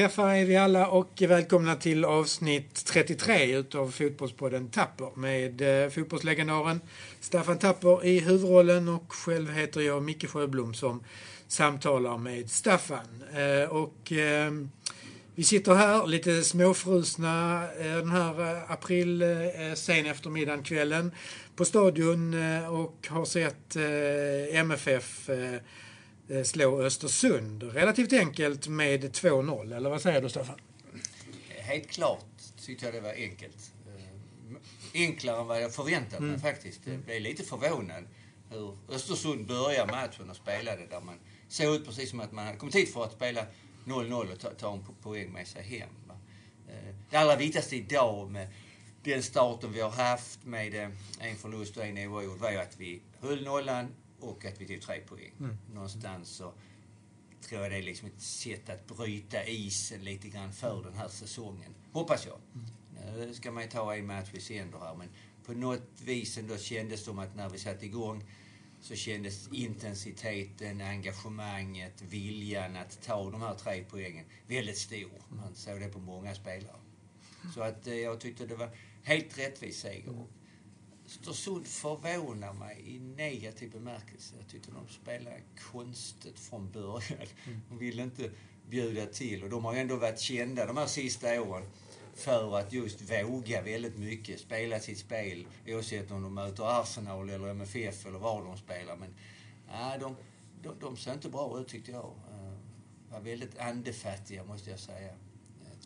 Ja, är vi alla och välkomna till avsnitt 33 utav Fotbollspodden Tapper med eh, fotbollslegendaren Staffan Tapper i huvudrollen och själv heter jag Micke Sjöblom som samtalar med Staffan. Eh, och ehm, vi sitter här lite småfrusna eh, den här april, sen eftermiddagen, kvällen på stadion och har sett MFF slå Östersund. Relativt enkelt med 2-0, eller vad säger du Staffan? Helt klart tyckte jag det var enkelt. Enklare än vad jag förväntade mig mm. faktiskt. Jag blev lite förvånad hur Östersund började matchen och spelade där man såg ut precis som att man hade kommit hit för att spela 0-0 och ta, ta en poäng med sig hem. Va? Eh, det allra viktigaste idag med den starten vi har haft med eh, en förlust och en oavgjord var ju att vi höll nollan och att vi tog tre poäng. Mm. Någonstans så tror jag det är liksom ett sätt att bryta isen lite grann för den här säsongen. Hoppas jag. Mm. Nu ska man ju ta en match i sänder här men på något vis ändå kändes det som att när vi satte igång så kändes intensiteten, engagemanget, viljan att ta de här tre poängen väldigt stor. Man såg det på många spelare. Så att eh, jag tyckte det var helt rättvis seger. Östersund förvånar mig i negativ bemärkelse. Jag tyckte de spelade konstigt från början. De ville inte bjuda till och de har ändå varit kända de här sista åren för att just våga väldigt mycket, spela sitt spel oavsett om de möter Arsenal eller MFF eller var de spelar. Men nej, de, de, de ser inte bra ut tyckte jag. Uh, var väldigt andefattiga måste jag säga.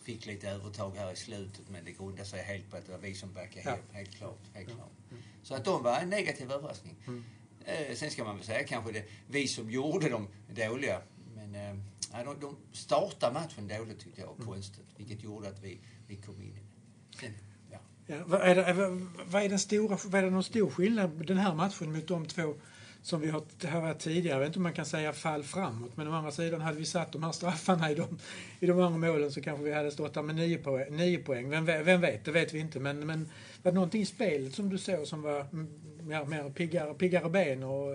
Fick lite övertag här i slutet men det grundar sig helt på att det var vi som backade hem. Ja. Helt klart. Helt klart. Mm. Så att de var en negativ överraskning. Mm. Uh, sen ska man väl säga kanske det vi som gjorde dem dåliga. Men uh, de, de startade matchen dåligt tyckte jag, mm. konstigt. Vilket gjorde att vi vi kom in i det. ja. Ja, vad, är det, vad, är den stora, vad är det någon stor skillnad den här matchen mot de två som vi har haft tidigare? Jag vet inte om man kan säga fall framåt, men å andra sidan hade vi satt de här straffarna i de, i de andra målen så kanske vi hade stått där med nio poäng. Nio poäng. Vem, vem vet, det vet vi inte. Men, men var det någonting i spelet som du såg som var mer, mer piggare, piggare ben och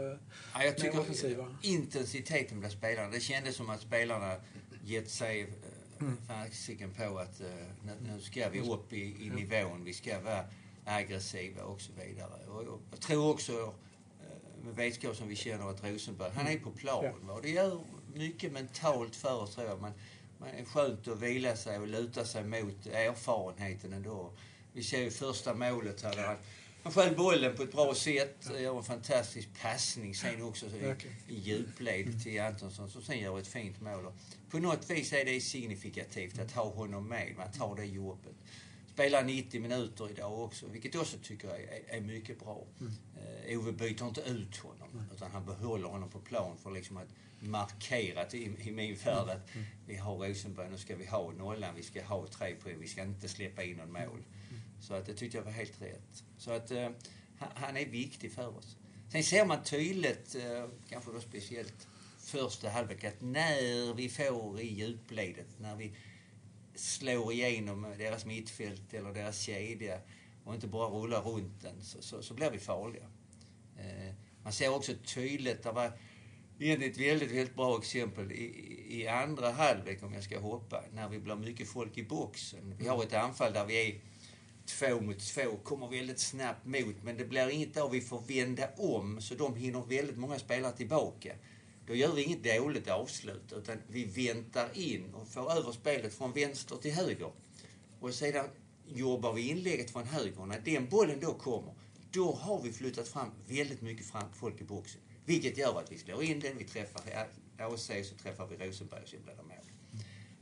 ja, jag tycker mer offensiva? Intensiteten bland spelarna. Det kändes som att spelarna gett sig mm. fasiken på att uh, nu, ska vi upp i, i nivån, vi ska vara aggressiva och så vidare. Och jag, tror också, med vetskap som vi känner att Rosenberg, han är på plan. Ja. Och det gör mycket mentalt för oss tror jag. Man, man är skönt att vila sig och luta sig mot erfarenheten ändå. Vi ser ju första målet här där han sköt bollen på ett bra sätt, gör en fantastisk passning sen också i, i djupled till Antonsson som sen gör ett fint mål. På något vis är det signifikativt att ha honom med, man tar det jobbet. Spelar 90 minuter idag också, vilket jag också tycker är, är mycket bra. Mm. Uh, Ove byter inte ut honom, mm. utan han behåller honom på plan för liksom att markera i, i min värld att mm. vi har Rosenberg, nu ska vi ha nollan, vi ska ha tre poäng, vi ska inte släppa in någon mål. Så att det tyckte jag var helt rätt. Så att uh, han är viktig för oss. Sen ser man tydligt, uh, kanske då speciellt första halvlek, att när vi får i djupledet, när vi slår igenom deras mittfält eller deras kedja och inte bara rullar runt den, så, så, så blir vi farliga. Eh, man ser också tydligt, det var egentligen ett väldigt, väldigt bra exempel i, i andra halvlek, om jag ska hoppa, när vi blir mycket folk i boxen. Vi har ett anfall där vi är två mot två, kommer väldigt snabbt mot, men det blir inget där vi får vända om, så de hinner väldigt många spelare tillbaka. Då gör vi inget dåligt avslut, utan vi väntar in och får över spelet från vänster till höger. Och sedan jobbar vi inlägget från höger. När den bollen då kommer, då har vi flyttat fram väldigt mycket fram folk i boxen. Vilket gör att vi slår in den, vi träffar AC, så träffar vi Rosenberg och så blir det mål.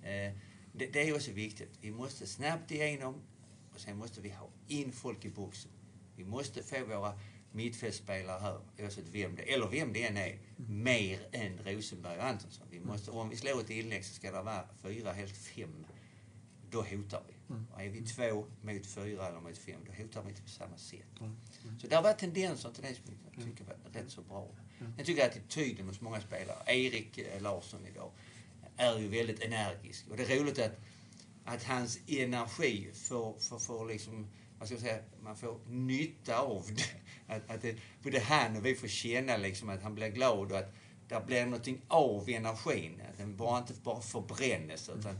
Eh, det, det är också viktigt. Vi måste snabbt igenom och sen måste vi ha in folk i boxen. Vi måste få våra mittfältspelare här, oavsett vem det eller vem det än är, mer än Rosenberg och Antonsson. Vi måste, om vi slår ett inlägg så ska det vara fyra, helst fem. Då hotar vi. Mm. Och är vi två mot fyra eller mot fem, då hotar vi inte på samma sätt. Mm. Mm. Så det har varit tendenser till det som jag tycker var rätt så bra. Jag tycker att attityden hos många spelare, Erik eh, Larsson idag, är ju väldigt energisk. Och det är roligt att att hans energi får, får, får liksom, vad ska jag säga, man får nytta av det. Att, att det, både han och vi får känna liksom att han blir glad och att där blir någonting av energin. Den bara inte bara förbrännes. Utan,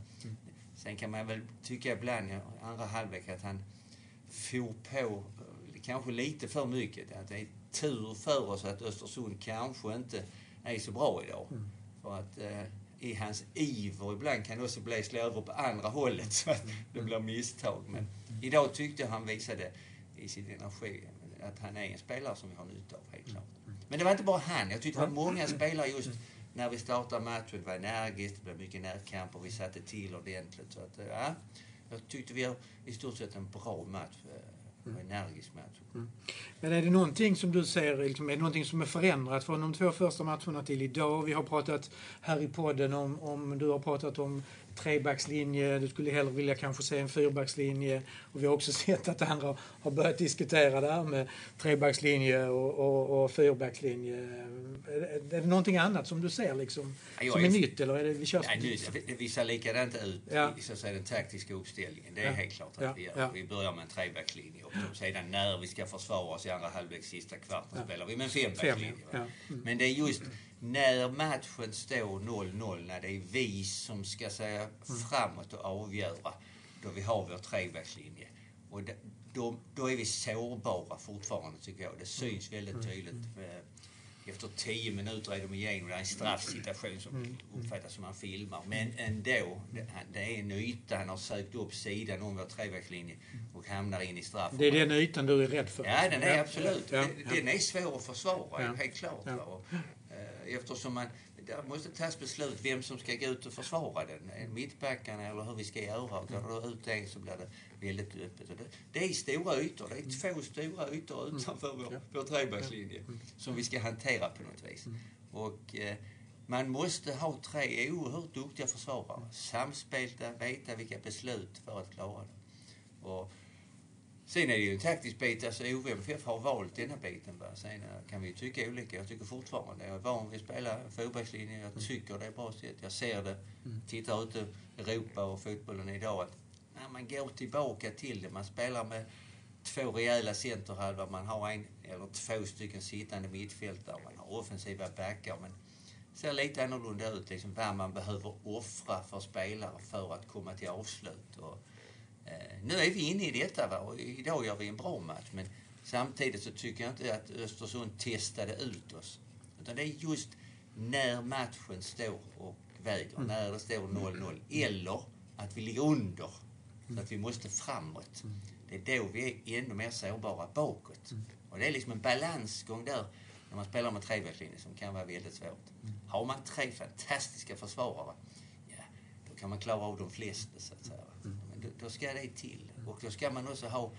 sen kan man väl tycka ibland andra halvlek att han for på kanske lite för mycket. Att det är tur för oss att Östersund kanske inte är så bra idag. Mm. För att eh, i hans iver ibland kan det också bli slå över på andra hållet så att det blir misstag. Men idag tyckte jag han visade i sin energi att han är en spelare som vi har nytta av, helt klart. Men det var inte bara han. Jag tyckte det var många spelare just när vi startade matchen. Det var energiskt, det blev mycket närkamper, vi satte till ordentligt. Så att, ja, jag tyckte vi har i stort sett en bra match. En energisk match. Mm. Men är det någonting som du ser, liksom, är det någonting som är förändrat från de två första matcherna till idag? Vi har pratat här i podden om, om du har pratat om trebackslinje, du skulle hellre vilja kanske se en fyrbackslinje. Och vi har också sett att andra har börjat diskutera det här med trebackslinje och, och, och fyrbackslinje. Är det, någonting annat som du ser liksom, ja, som är, är nytt eller är det vi kör ja, nytt? Vi ser likadant ut ja. i så att säga, den taktiska uppställningen. Det är ja. helt klart att vi gör. Vi börjar med en trebackslinje och sedan när vi ska försvara oss i andra halvlek, sista kvarten, spelar vi med en fembackslinje. Fem, mm. Men det är just när matchen står 0-0, när det är vi som ska säga mm. framåt och avgöra, då vi har vår trebackslinje. Och då, då är vi sårbara fortfarande, tycker jag. Det syns väldigt mm. tydligt. Mm. Efter tio minuter är de igenom. Det är en straffsituation som uppfattas som han filmar. Men ändå, det, det är en yta. Han har sökt upp sidan om vår trebackslinje och hamnar in i straff. Det är den ytan du är rädd för? Ja, den är absolut. Ja, ja. Den är svår att försvara, helt klart. Eftersom man där måste tas beslut vem som ska gå ut och försvara den. Mittbackarna eller hur vi ska göra. Går det ut en så blir det väldigt öppet. Det, det är stora ytor. Det är två stora ytor mm. utanför vår, vår trebackslinje mm. som vi ska hantera på något vis. Mm. Och eh, man måste ha tre oerhört duktiga försvarare. Samspelta, veta vilka beslut för att klara det. Och Sen är det ju en taktisk bit. Alltså OMFF har valt denna biten. Va? Sen eh, kan vi ju tycka olika. Jag tycker fortfarande, jag är van vid att spela fotbollslinje. Jag tycker det är bra sätt. Jag ser det. Mm. Tittar ute i Europa och fotbollen idag att när man går tillbaka till det. Man spelar med två rejäla centerhalvor. Man har en eller två stycken sittande mittfältare. Man har offensiva backar. Men det ser lite annorlunda ut. Liksom vad man behöver offra för spelare för att komma till avslut. Och, nu är vi inne i detta va? och idag gör vi en bra match. Men samtidigt så tycker jag inte att Östersund testade ut oss. Utan det är just när matchen står och väger, mm. när det står 0-0. Eller att vi ligger under, så att vi måste framåt. Mm. Det är då vi är ännu mer sårbara bakåt. Mm. Och det är liksom en balansgång där när man spelar med trebackslinje som kan vara väldigt svårt. Har man tre fantastiska försvarare, ja, då kan man klara av de flesta så att säga då ska det till. Och då ska man också ha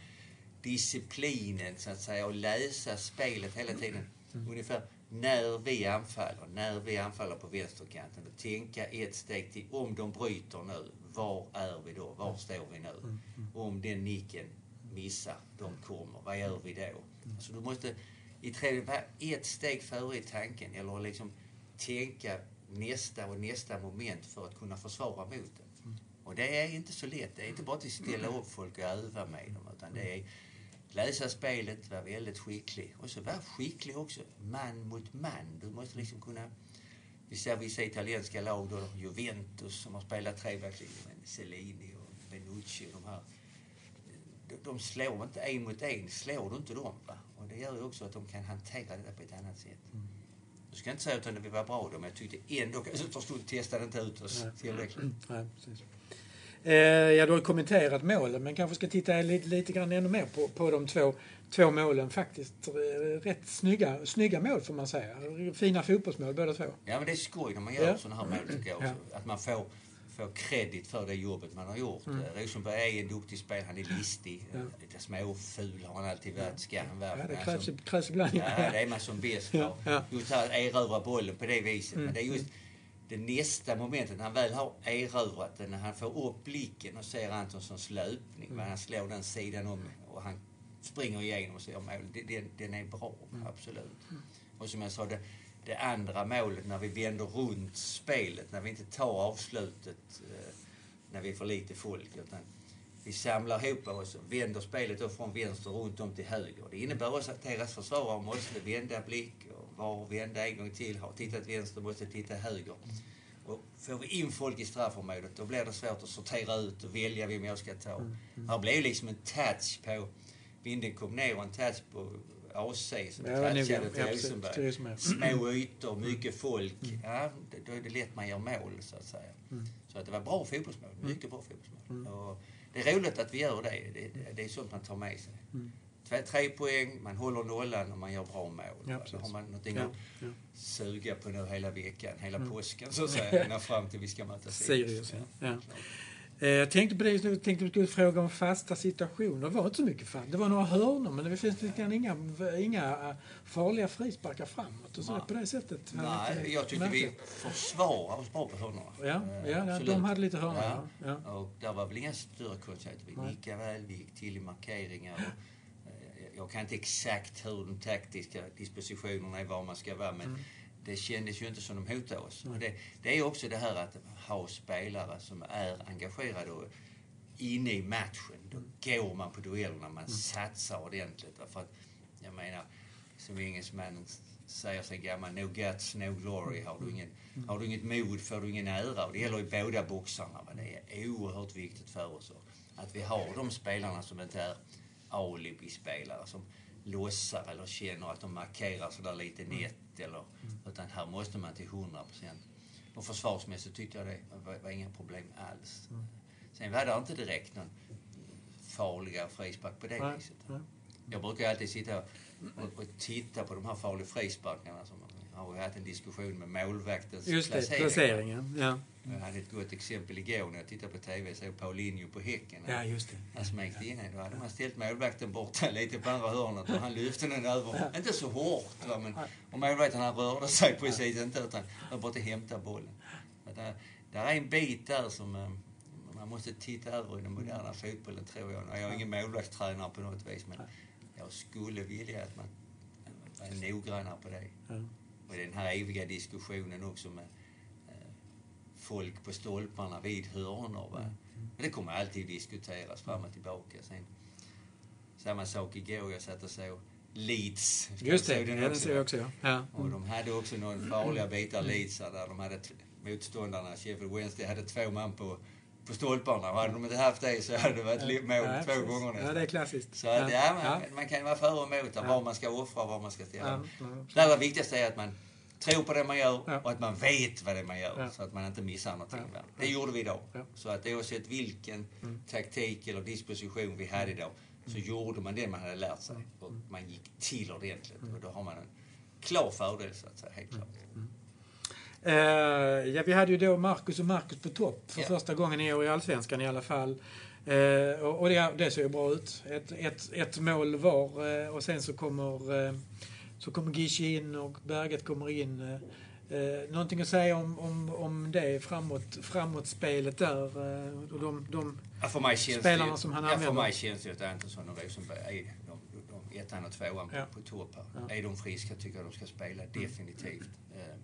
disciplinen så att säga och läsa spelet hela tiden. Mm. Ungefär när vi anfaller, när vi anfaller på vänsterkanten och tänka ett steg till. Om de bryter nu, var är vi då? Var står vi nu? Mm. Om den nicken missar, de kommer, vad gör vi då? Mm. Så du måste i tredje vara ett steg före i tanken eller liksom tänka nästa och nästa moment för att kunna försvara mot det. Och det är inte så lätt. Det är inte bara att ställa upp folk och öva med dem. Utan det är läsa spelet, vara väldigt skicklig. Och så vara skicklig också, man mot man. Du måste liksom kunna... Vi ser vissa italienska lag, då, Juventus som har spelat trebackslinje Cellini och Benucci och de här. De, de slår inte en mot en, slår du inte dem. Va? Och det gör ju också att de kan hantera det på ett annat sätt. Mm. Jag ska inte säga att vi var bra då, men jag tyckte ändå att Östersund testade inte ut oss tillräckligt. Nej, precis. Eh, ja, du har kommenterat målen, men kanske ska titta lite, lite grann ännu mer på, på de två, två målen. Faktiskt eh, rätt snygga, snygga mål får man säga. Fina fotbollsmål båda två. Ja, men det är skoj när man gör ja. sådana här mål tycker jag också. Ja. Att man får, får kredit för det jobbet man har gjort. Mm. Eh, Rosenberg är en duktig spelare, han är listig. Ja. Lite småful har han alltid varit, ska han vara. Ja, det krävs, krävs ibland. Ja, det är man som bäst ja. Just att erövra bollen på det viset. Mm. Men det är just det nästa momentet, när han väl har erövrat den, när han får upp blicken och ser Antonssons löpning, mm. han slår den sidan om och han springer igenom och ser målet. Den, den är bra, mm. absolut. Mm. Och som jag sa, det, det andra målet när vi vänder runt spelet, när vi inte tar avslutet eh, när vi är för lite folk, utan vi samlar ihop oss och vänder spelet då från vänster runt om till höger. Det innebär också att deras försvarare måste vända blick var, vända en gång till, har tittat vänster, måste titta höger. Och får vi in folk i straffområdet, då blir det svårt att sortera ut och välja vem jag ska ta. Mm. Mm. Här blev liksom en touch på... Vinden kom ner och en touch på AC som ja, touchade till Rosenberg. Små ytor, mycket folk. Mm. Ja, då är det lätt man gör mål, så att säga. Mm. Så att det var bra fotbollsmål. Mm. Mycket bra fotbollsmål. Mm. Och det är roligt att vi gör det. Det, det, det är sånt man tar med sig. Tre poäng, man håller nollan och man gör bra mål. Ja, Då har man någonting ja, att ja. suga på nu hela veckan, hela mm. påsken så att säga, ända fram till vi ska möta Sirius. Ja. Eh, jag tänkte på det, jag tänkte att du skulle fråga om fasta situationer. Det var inte så mycket fast. Det var några hörnor men det finns lite inga, inga eh, farliga frisparkar framåt. Och så på det sättet. Nej, jag tyckte vi försvarade oss bra på hörnorna. Ja, ja, ja de hade lite hörnor. Ja. Ja. Och där var väl inga större konstigheter. Vi gick väl, vi gick till i markeringar. Och, eh, jag kan inte exakt hur de taktiska dispositionerna är, var man ska vara. Men mm det kändes ju inte som de hotade oss. Mm. Det, det, är också det här att ha spelare som är engagerade och inne i matchen. Då mm. går man på duellerna, man mm. satsar ordentligt. För att, jag menar, som engelsmännen säger sig gammal, no guts, no glory. Har du, ingen, mm. har du inget mod får du ingen ära. Och det gäller i båda boxarna. Men det är oerhört viktigt för oss att vi har de spelarna som inte är alibi-spelare. Som lossar eller känner att de markerar sådär lite nätt eller, mm. utan här måste man till 100 procent. Och försvarsmässigt tyckte jag det var, var inga problem alls. Mm. Sen var det inte direkt någon farliga frispark på det Nej. viset. Nej. Jag brukar alltid sitta och, och, titta på de här farliga frisparkarna som har vi haft en diskussion med målvaktens Just det, placering. placeringen. Ja. Jag hade ett gott exempel igår när jag tittade på TV och såg Paulinho på Häcken. Ja, just det. Han smekte in Då hade man ställt målvakten borta lite på andra hörnet och han lyfte den över. Ja. Inte så hårt va, men och målvakten han rörde sig precis inte utan var bara att hämta bollen. Där, där är en bit där som eh, man måste titta över i den moderna fotbollen tror jag. Jag är ingen målvaktstränare på något vis men jag skulle vilja att man var noggrannare på det. Och den här eviga diskussionen också med eh, folk på stolparna vid hörnor. Va? Mm. Men det kommer alltid diskuteras fram och tillbaka. Sen, samma sak igår, jag satt och såg Leeds. Just det, den, den ser jag också. Ja. ja. Och de hade också några farliga bitar, Leeds, där de hade motståndarna, Sheffield Wednesday, hade två man på på stolparna. Hade de inte haft det så hade det varit ja, mål ja, två precis. gånger nästan. Ja, det är klassiskt. Så att, ja, man, man kan vara för och emot ja. vad man ska offra och vad man ska ställa. Ja, det allra viktigaste är att man tror på det man gör och att man vet vad det är man gör så att man inte missar någonting. Det gjorde vi idag. Så att oavsett vilken mm. taktik eller disposition vi hade idag så mm. gjorde man det man hade lärt sig. Mm. Och man gick till ordentligt. Och då har man en klar fördel så att säga, helt klart. Mm. Uh, ja, vi hade ju då Marcus och Marcus på topp för yeah. första gången i år i Allsvenskan i alla fall. Uh, och, och det, det ser ju bra ut. Ett, ett, ett mål var uh, och sen så kommer, så kommer Gishi in och Berget kommer in. Eh, någonting att säga om, om, om det framåt, framåt där? Eh, och de, de ja, för mig känns spelarna det, som han ja, använder? För mig känns det att Antonsson och Rosenberg är de, de, ettan och tvåan ja. på, på topp här. Ja. Är de friska tycker jag de ska spela, mm. definitivt. Eh,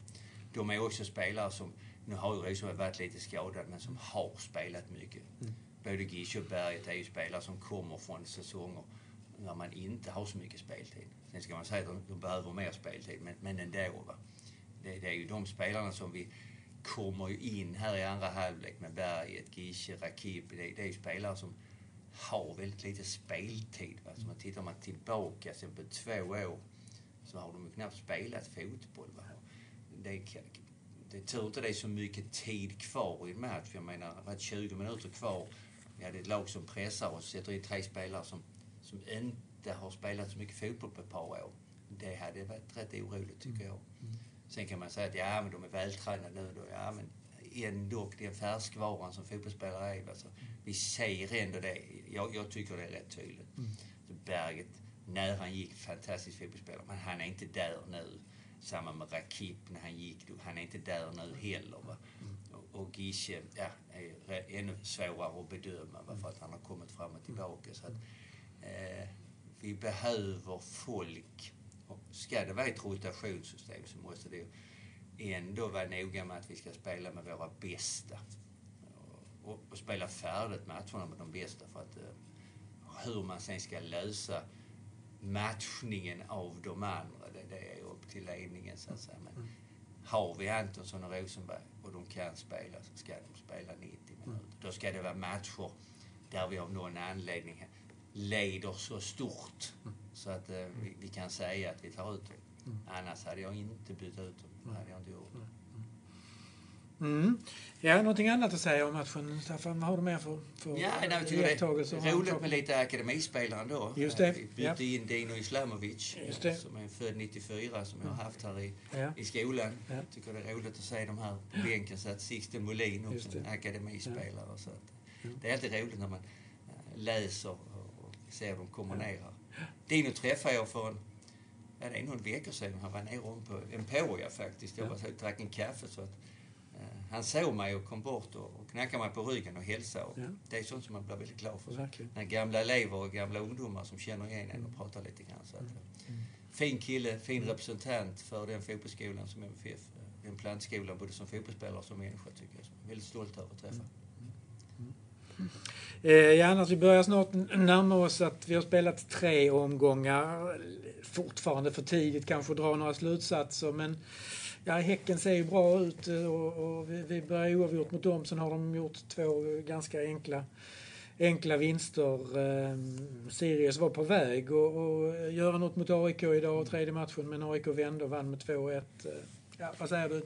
de är också spelare som, nu har ju Rosenberg varit lite skadad, men som har spelat mycket. Mm. Både Gish och Berget är ju spelare som kommer från säsonger när man inte har så mycket speltid. Sen ska man säga att de, behöver mer speltid, men, men ändå. Va? Det, det, är ju de spelarna som vi kommer ju in här i andra halvlek med Berget, Gische, Rakip. Det, det är ju spelare som har väldigt lite speltid. Alltså man tittar man tillbaka sen på två år så har de ju knappt spelat fotboll. Va? Det, det är tur inte det är så mycket tid kvar i en match. Jag menar, det var 20 minuter kvar. Vi hade ett lag som pressar och sätter in tre spelare som, som inte har spelat så mycket fotboll på ett par år. Det hade varit rätt oroligt tycker jag. Mm. Sen kan man säga att ja, men de är vältränade nu. Då. Ja, men ändå, den färskvaran som fotbollsspelare är. Alltså, vi ser ändå det. Jag, jag tycker det är rätt tydligt. Mm. Berget, när han gick, fantastisk fotbollsspelare. Men han är inte där nu. Samma med Rakip när han gick. Han är inte där nu heller. Va? Mm. Och, och Gische, ja, är ännu svårare att bedöma va? för att han har kommit fram och tillbaka. Så att, eh, vi behöver folk ska det vara ett rotationssystem så måste det ändå vara noga med att vi ska spela med våra bästa. Och, och spela färdigt matcherna med de bästa för att uh, hur man sen ska lösa matchningen av de andra, det, det är upp till ledningen så att säga. Men mm. har vi Antonsson och Rosenberg och de kan spela så ska de spela 90 minuter. Mm. Då ska det vara matcher där vi av någon anledning leder så stort mm. så att eh, vi, vi, kan säga att vi tar ut dem. Annars hade jag inte bytt ut dem. Det hade jag inte gjort. Mm. Ja, någonting annat att säga om matchen, Staffan? Vad har du mer för, för ja, nej, det är roligt med lite akademispelare ändå. Just det. Vi bytte ja. in Dino Islamovic, som är född 94, som jag har haft här i, ja. i skolan. Ja. Tycker det är roligt att se de här på bänken. Så att Sixten Molin också, en akademispelare. Ja. Så att, Det är alltid roligt när man eh, läser och ser dem komma ner här. Dino träffade jag för en Ja, det är någon vecka sedan. Han var nere om på Emporia faktiskt. Jag var så drack en kaffe så att han såg mig och kom bort och, och knackade mig på ryggen och hälsade. Och ja. Det är sånt som man blir väldigt glad för. Verkligen. När gamla elever och gamla ungdomar som känner igen en och pratar lite grann. Så att, mm. mm. Fin kille, fin mm. representant för den fotbollsskolan som MFF, den plantskolan, både som fotbollsspelare och som människa tycker jag. Som väldigt stolt över att träffa. Eh, ja, annars vi börjar snart närma oss att vi har spelat tre omgångar. Fortfarande för tidigt kanske att dra några slutsatser men ja, Häcken ser ju bra ut eh, och, och vi, vi börjar oavgjort mot dem. Sen har de gjort två ganska enkla, enkla vinster. Eh, Sirius var på väg att och göra något mot AIK idag, tredje matchen, men AIK vände och vann med 2-1. Eh, ja, vad säger du?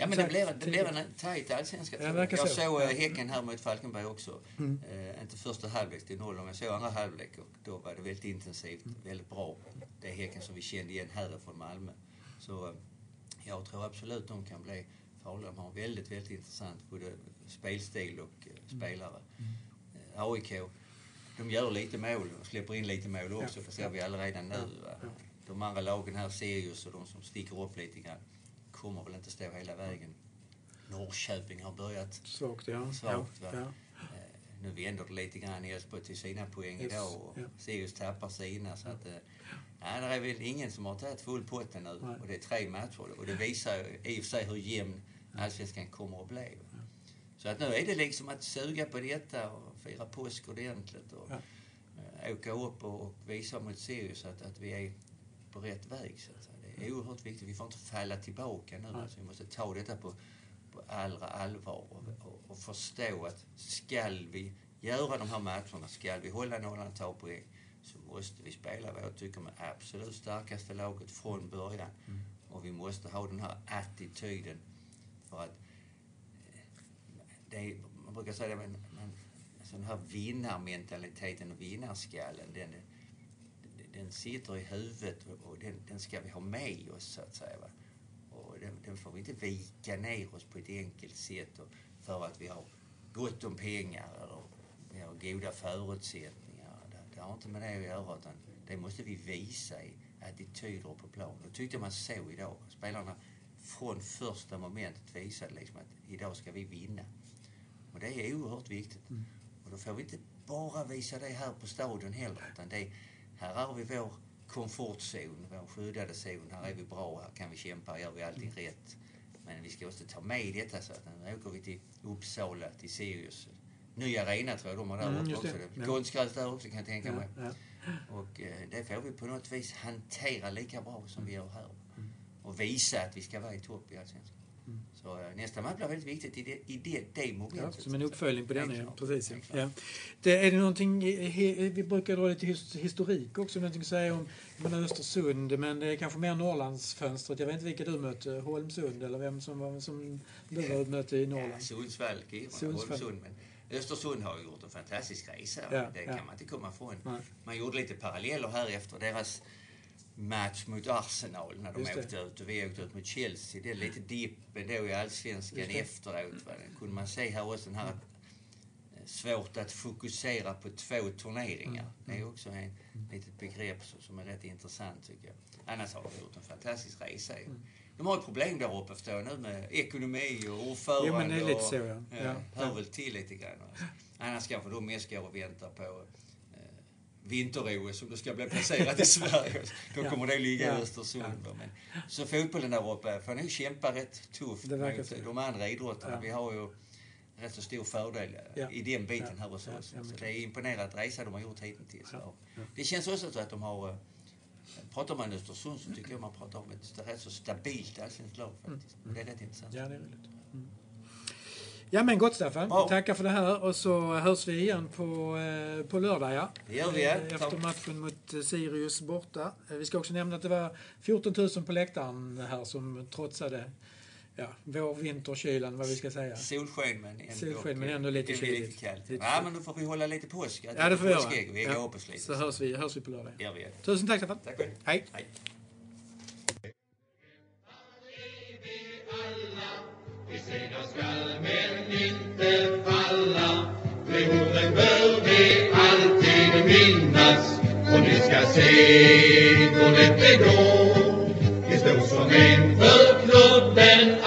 Ja, men det blev, det blev en tajt allsvenska. Ja, jag så. såg Häcken här mot Falkenberg också. Mm. Eh, inte första halvlek till noll, men jag såg andra halvlek och då var det väldigt intensivt, mm. väldigt bra. Det är Häcken som vi kände igen härifrån Malmö. Så jag tror absolut de kan bli farliga. De har väldigt, väldigt intressant både spelstil och eh, mm. spelare. Mm. Eh, AIK, de gör lite mål och släpper in lite mål också, ja. det ser vi redan nu. Ja. De andra lagen här, Sirius och de som sticker upp lite grann, kommer väl inte stå hela vägen. Norrköping har börjat svagt. Ja. svagt ja. Ja. Eh, nu vänder det lite grann i Elfsborg till sina poäng yes. idag och Sirius tappar sina. Så att, Nej, det är väl ingen som har tagit full pott nu. Nej. Och det är tre matcher. Och det visar i och för sig hur jämn allsvenskan kommer att bli. Ja. Så att nu är det liksom att suga på detta och fira påsk ordentligt. Och ja. Eh, åka upp och, och visa mot Sirius att, att vi är på rätt väg. Så att är oerhört viktigt. Vi får inte falla tillbaka nu. Alltså, vi måste ta detta på, på allra allvar och, och, och förstå att skall vi göra de här matcherna, skall vi hålla nollan, ta poäng, så måste vi spela vad jag tycker med absolut starkaste laget från början. Mm. Och vi måste ha den här attityden. För att eh, är, man brukar säga det, men, men alltså den här vinnarmentaliteten och vinnarskallen, den, den sitter i huvudet och den, den ska vi ha med oss så att säga. Va? Och den, den, får vi inte vika ner oss på ett enkelt sätt och för att vi har gott om pengar eller vi har goda förutsättningar det har inte med det att göra utan det måste vi visa i attityder på plan. Det tyckte man såg idag. Spelarna från första momentet visade liksom att idag ska vi vinna. Och det är oerhört viktigt. Mm. Och då får vi inte bara visa det här på stadion heller utan det, här har vi vår komfortzon, vår skyddade zon. Här är vi bra, här kan vi kämpa, gör vi allting mm. rätt. Men vi ska också ta med detta så att nu åker vi till Uppsala, till Sirius, ny arena tror jag de har där mm, också. Ja. Konstgräs där också kan jag tänka mig. Ja, Och eh, det får vi på något vis hantera lika bra som vi gör här. Mm. Och visa att vi ska vara i topp i Allsvenskan. Mm. Så eh, nästa match blir väldigt viktigt i det, i det, det momentet. Ja, som en uppföljning på den, ja. Precis, ja. Det, är det någonting, vi brukar dra lite historik också, någonting att säga om menar Östersund, men det är kanske mer Norrlandsfönstret. Jag vet inte vilka du mötte, Holmsund eller vem som, var, som du mötte i Norrland? Ja, Sundsvall, Holmsund. Men Östersund har gjort en fantastisk resa. Ja, det kan ja. man inte komma ifrån. Man gjorde lite paralleller här efter deras match mot Arsenal när de åkte ut och vi åkte ut mot Chelsea. Det är lite dippen då i allsvenskan efteråt. Va? kunde man se här också den här eh, svårt att fokusera på två turneringar. Mm. Det är också ett mm. litet begrepp som är rätt intressant tycker jag. Annars har de gjort en fantastisk resa. Mm. De har ett problem där uppe förstår jag nu med ekonomi och ordförande. Jo, men det är lite så ja. ja, ja. Hör väl till lite grann. Annars kanske de mest går och väntar på eh, vinter-OS som det ska bli placerat i Sverige. Då kommer det ligga ja. i Östersund. Ja. Men, så fotbollen där uppe får nog kämpa rätt tufft mot de andra idrotterna. Ja. Vi har ju rätt så stor fördel ja. i den biten här hos oss. Ja, så det är imponerande resa de har gjort hittills. Ja. Det känns också så att de har pratar man Östersund så tycker jag man pratar om ett rätt så stabilt allsvenskt lag faktiskt. Mm. Det är rätt intressant. Ja, det är roligt. Mm. Ja men gott Staffan. Bra. Tackar för det här och så hörs vi igen på, eh, på lördag ja. Det gör vi ja. Eh, efter matchen mot eh, Sirius borta. Vi ska också nämna att det var 14 000 på läktaren här som trotsade ja, vår, vinter, kylan, vad vi ska säga. Solsken men ändå, Solsken, men ändå lite kyligt. Lite kallt. Ja, men då får vi hålla lite påsk. Ja, det får vi göra. Vi ja. upp oss lite. Så hörs vi, hörs vi på lördag. Ja, vi gör. Tusen tack Staffan. Tack själv. Hej. Hej. I segrar skall men inte falla, det bör vi alltid minnas. Och ni ska se hur lätt det går, det står som en för klubben